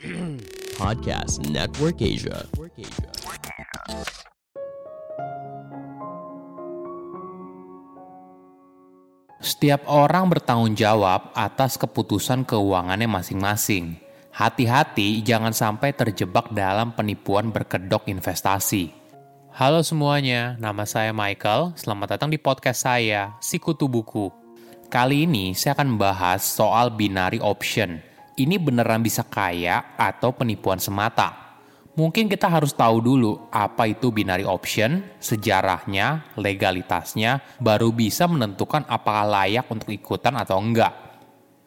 Podcast Network Asia. Setiap orang bertanggung jawab atas keputusan keuangannya masing-masing. Hati-hati jangan sampai terjebak dalam penipuan berkedok investasi. Halo semuanya, nama saya Michael. Selamat datang di podcast saya, Sikutu Buku. Kali ini saya akan membahas soal binary option. Ini beneran bisa kaya atau penipuan semata? Mungkin kita harus tahu dulu apa itu binary option, sejarahnya, legalitasnya, baru bisa menentukan apakah layak untuk ikutan atau enggak.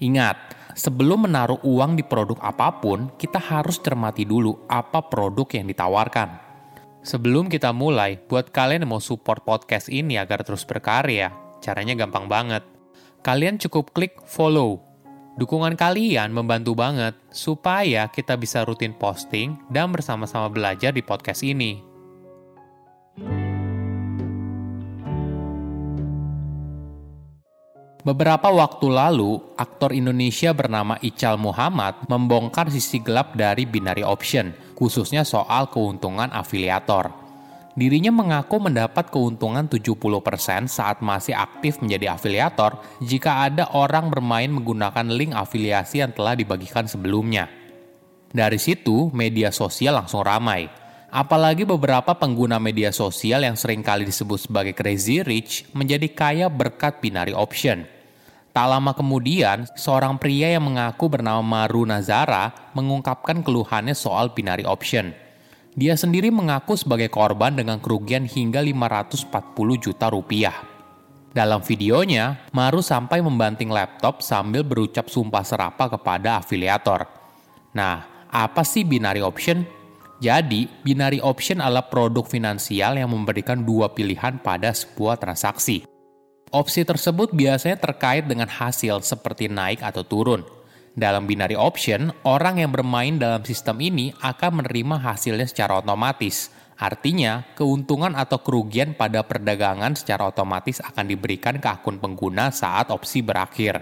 Ingat, sebelum menaruh uang di produk apa pun, kita harus cermati dulu apa produk yang ditawarkan. Sebelum kita mulai, buat kalian yang mau support podcast ini agar terus berkarya, caranya gampang banget. Kalian cukup klik follow Dukungan kalian membantu banget supaya kita bisa rutin posting dan bersama-sama belajar di podcast ini. Beberapa waktu lalu, aktor Indonesia bernama Ical Muhammad membongkar sisi gelap dari binary option, khususnya soal keuntungan afiliator. Dirinya mengaku mendapat keuntungan 70% saat masih aktif menjadi afiliator jika ada orang bermain menggunakan link afiliasi yang telah dibagikan sebelumnya. Dari situ, media sosial langsung ramai. Apalagi beberapa pengguna media sosial yang sering kali disebut sebagai crazy rich menjadi kaya berkat binary option. Tak lama kemudian, seorang pria yang mengaku bernama Maru Nazara mengungkapkan keluhannya soal binary option – dia sendiri mengaku sebagai korban dengan kerugian hingga 540 juta rupiah. Dalam videonya, Maru sampai membanting laptop sambil berucap sumpah serapa kepada afiliator. Nah, apa sih binary option? Jadi, binary option adalah produk finansial yang memberikan dua pilihan pada sebuah transaksi. Opsi tersebut biasanya terkait dengan hasil seperti naik atau turun, dalam binary option, orang yang bermain dalam sistem ini akan menerima hasilnya secara otomatis. Artinya, keuntungan atau kerugian pada perdagangan secara otomatis akan diberikan ke akun pengguna saat opsi berakhir.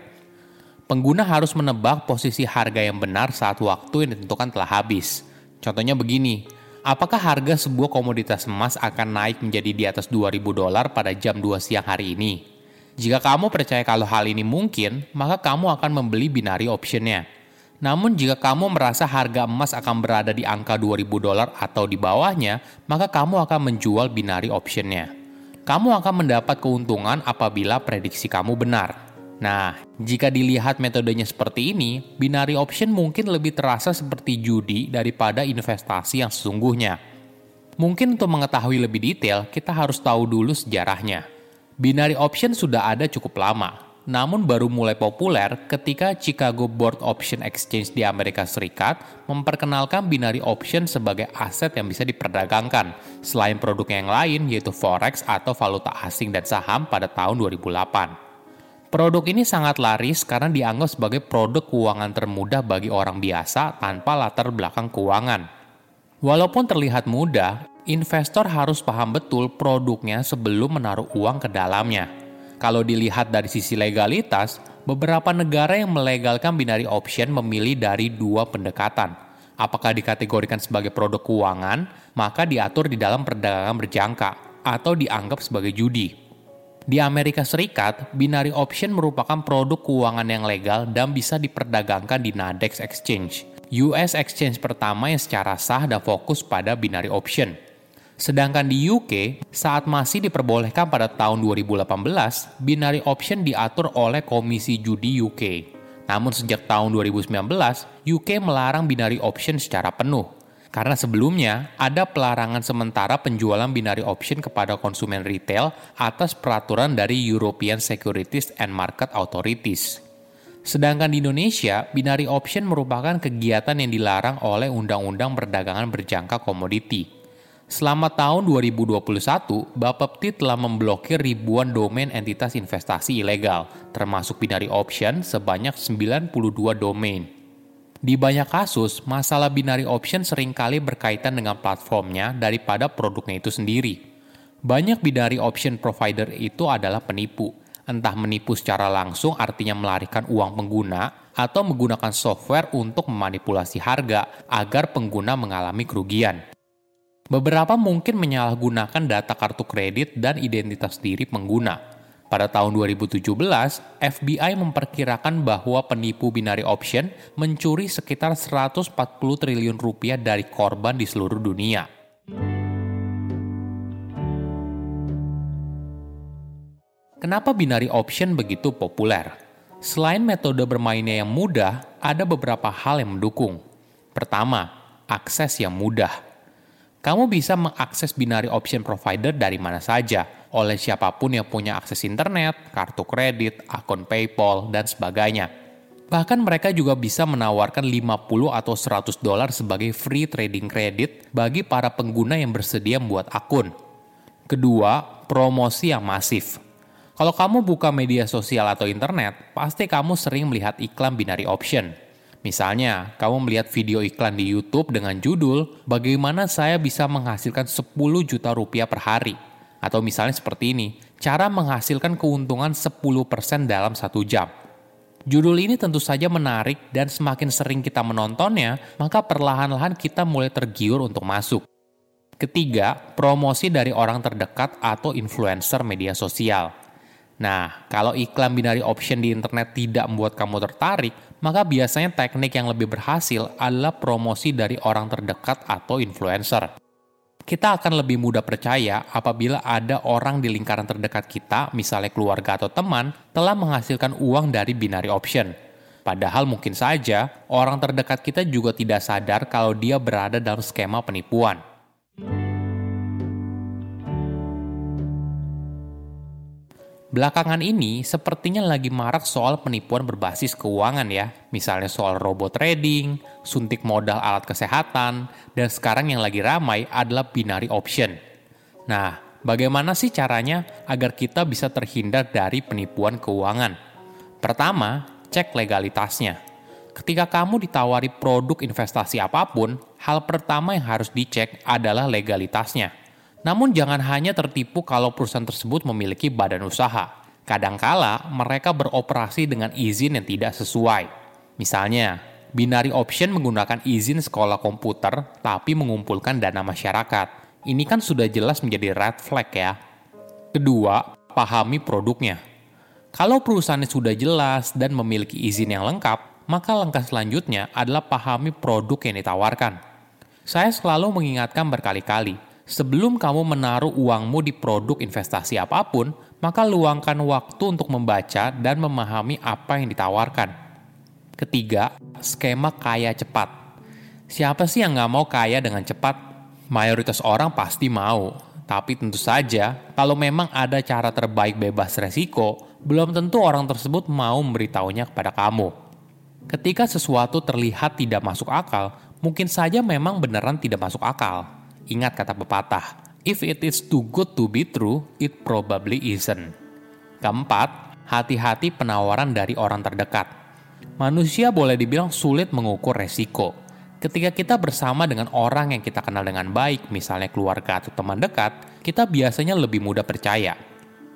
Pengguna harus menebak posisi harga yang benar saat waktu yang ditentukan telah habis. Contohnya begini, apakah harga sebuah komoditas emas akan naik menjadi di atas 2000 dolar pada jam 2 siang hari ini? Jika kamu percaya kalau hal ini mungkin, maka kamu akan membeli binary optionnya. Namun jika kamu merasa harga emas akan berada di angka 2000 dolar atau di bawahnya, maka kamu akan menjual binary optionnya. Kamu akan mendapat keuntungan apabila prediksi kamu benar. Nah, jika dilihat metodenya seperti ini, binary option mungkin lebih terasa seperti judi daripada investasi yang sesungguhnya. Mungkin untuk mengetahui lebih detail, kita harus tahu dulu sejarahnya. Binary option sudah ada cukup lama, namun baru mulai populer ketika Chicago Board Option Exchange di Amerika Serikat memperkenalkan binary option sebagai aset yang bisa diperdagangkan, selain produk yang lain yaitu forex atau valuta asing dan saham pada tahun 2008. Produk ini sangat laris karena dianggap sebagai produk keuangan termudah bagi orang biasa tanpa latar belakang keuangan. Walaupun terlihat mudah, investor harus paham betul produknya sebelum menaruh uang ke dalamnya. Kalau dilihat dari sisi legalitas, beberapa negara yang melegalkan binary option memilih dari dua pendekatan. Apakah dikategorikan sebagai produk keuangan, maka diatur di dalam perdagangan berjangka, atau dianggap sebagai judi. Di Amerika Serikat, binary option merupakan produk keuangan yang legal dan bisa diperdagangkan di Nadex Exchange, US exchange pertama yang secara sah dan fokus pada binary option. Sedangkan di UK, saat masih diperbolehkan pada tahun 2018, binary option diatur oleh Komisi Judi UK. Namun sejak tahun 2019, UK melarang binary option secara penuh. Karena sebelumnya ada pelarangan sementara penjualan binary option kepada konsumen retail atas peraturan dari European Securities and Market Authorities. Sedangkan di Indonesia, binary option merupakan kegiatan yang dilarang oleh Undang-Undang Perdagangan Berjangka Komoditi Selama tahun 2021, Bapepti telah memblokir ribuan domain entitas investasi ilegal, termasuk binary option sebanyak 92 domain. Di banyak kasus, masalah binary option sering kali berkaitan dengan platformnya daripada produknya itu sendiri. Banyak binary option provider itu adalah penipu, Entah menipu secara langsung artinya melarikan uang pengguna atau menggunakan software untuk memanipulasi harga agar pengguna mengalami kerugian. Beberapa mungkin menyalahgunakan data kartu kredit dan identitas diri pengguna. Pada tahun 2017, FBI memperkirakan bahwa penipu binary option mencuri sekitar 140 triliun rupiah dari korban di seluruh dunia. Kenapa binary option begitu populer? Selain metode bermainnya yang mudah, ada beberapa hal yang mendukung. Pertama, akses yang mudah. Kamu bisa mengakses binary option provider dari mana saja, oleh siapa pun yang punya akses internet, kartu kredit, akun PayPal, dan sebagainya. Bahkan mereka juga bisa menawarkan 50 atau 100 dolar sebagai free trading credit bagi para pengguna yang bersedia membuat akun. Kedua, promosi yang masif. Kalau kamu buka media sosial atau internet, pasti kamu sering melihat iklan binary option. Misalnya, kamu melihat video iklan di YouTube dengan judul "Bagaimana saya bisa menghasilkan 10 juta rupiah per hari?" Atau misalnya seperti ini, cara menghasilkan keuntungan 10% dalam satu jam. Judul ini tentu saja menarik dan semakin sering kita menontonnya, maka perlahan-lahan kita mulai tergiur untuk masuk. Ketiga, promosi dari orang terdekat atau influencer media sosial. Nah, kalau iklan binary option di internet tidak membuat kamu tertarik, maka biasanya teknik yang lebih berhasil adalah promosi dari orang terdekat atau influencer. Kita akan lebih mudah percaya apabila ada orang di lingkaran terdekat kita, misalnya keluarga atau teman, telah menghasilkan uang dari binary option. Padahal mungkin saja orang terdekat kita juga tidak sadar kalau dia berada dalam skema penipuan. Belakangan ini sepertinya lagi marak soal penipuan berbasis keuangan ya. Misalnya soal robot trading, suntik modal alat kesehatan, dan sekarang yang lagi ramai adalah binary option. Nah, bagaimana sih caranya agar kita bisa terhindar dari penipuan keuangan? Pertama, cek legalitasnya. Ketika kamu ditawari produk investasi apa pun, hal pertama yang harus dicek adalah legalitasnya. Namun jangan hanya tertipu kalau perusahaan tersebut memiliki badan usaha. Kadangkala mereka beroperasi dengan izin yang tidak sesuai. Misalnya, binary option menggunakan izin sekolah komputer tapi mengumpulkan dana masyarakat. Ini kan sudah jelas menjadi red flag ya. Kedua, pahami produknya. Kalau perusahaannya sudah jelas dan memiliki izin yang lengkap, maka langkah selanjutnya adalah pahami produk yang ditawarkan. Saya selalu mengingatkan berkali-kali, Sebelum kamu menaruh uangmu di produk investasi apa pun, maka luangkan waktu untuk membaca dan memahami apa yang ditawarkan. Ketiga, skema kaya cepat. Siapa sih yang nggak mau kaya dengan cepat? Mayoritas orang pasti mau, tapi tentu saja, kalau memang ada cara terbaik bebas resiko, belum tentu orang tersebut mau memberitahunya kepada kamu. Ketika sesuatu terlihat tidak masuk akal, mungkin saja memang beneran tidak masuk akal Ingat kata pepatah, if it is too good to be true, it probably isn't. Keempat, hati-hati penawaran dari orang terdekat. Manusia boleh dibilang sulit mengukur resiko. Ketika kita bersama dengan orang yang kita kenal dengan baik, misalnya keluarga atau teman dekat, kita biasanya lebih mudah percaya.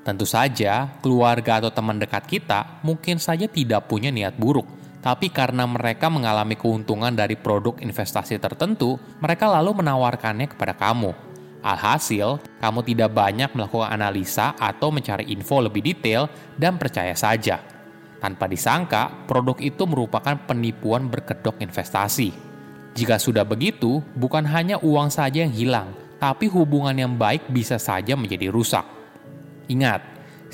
Tentu saja, keluarga atau teman dekat kita mungkin saja tidak punya niat buruk, tapi karena mereka mengalami keuntungan dari produk investasi tertentu, mereka lalu menawarkannya kepada kamu. Alhasil, kamu tidak banyak melakukan analisa atau mencari info lebih detail dan percaya saja. Tanpa disangka, produk itu merupakan penipuan berkedok investasi. Jika sudah begitu, bukan hanya uang saja yang hilang, tapi hubungan yang baik bisa saja menjadi rusak. Ingat,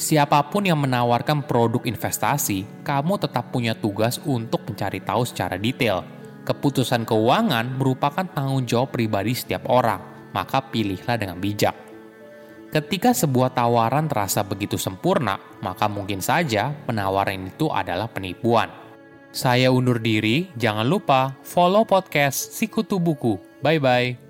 Siapa pun yang menawarkan produk investasi, kamu tetap punya tugas untuk mencari tahu secara detail. Keputusan keuangan merupakan tanggung jawab pribadi setiap orang, maka pilihlah dengan bijak. Ketika sebuah tawaran terasa begitu sempurna, maka mungkin saja penawaran itu adalah penipuan. Saya undur diri, jangan lupa follow podcast Sikutu Buku. Bye-bye.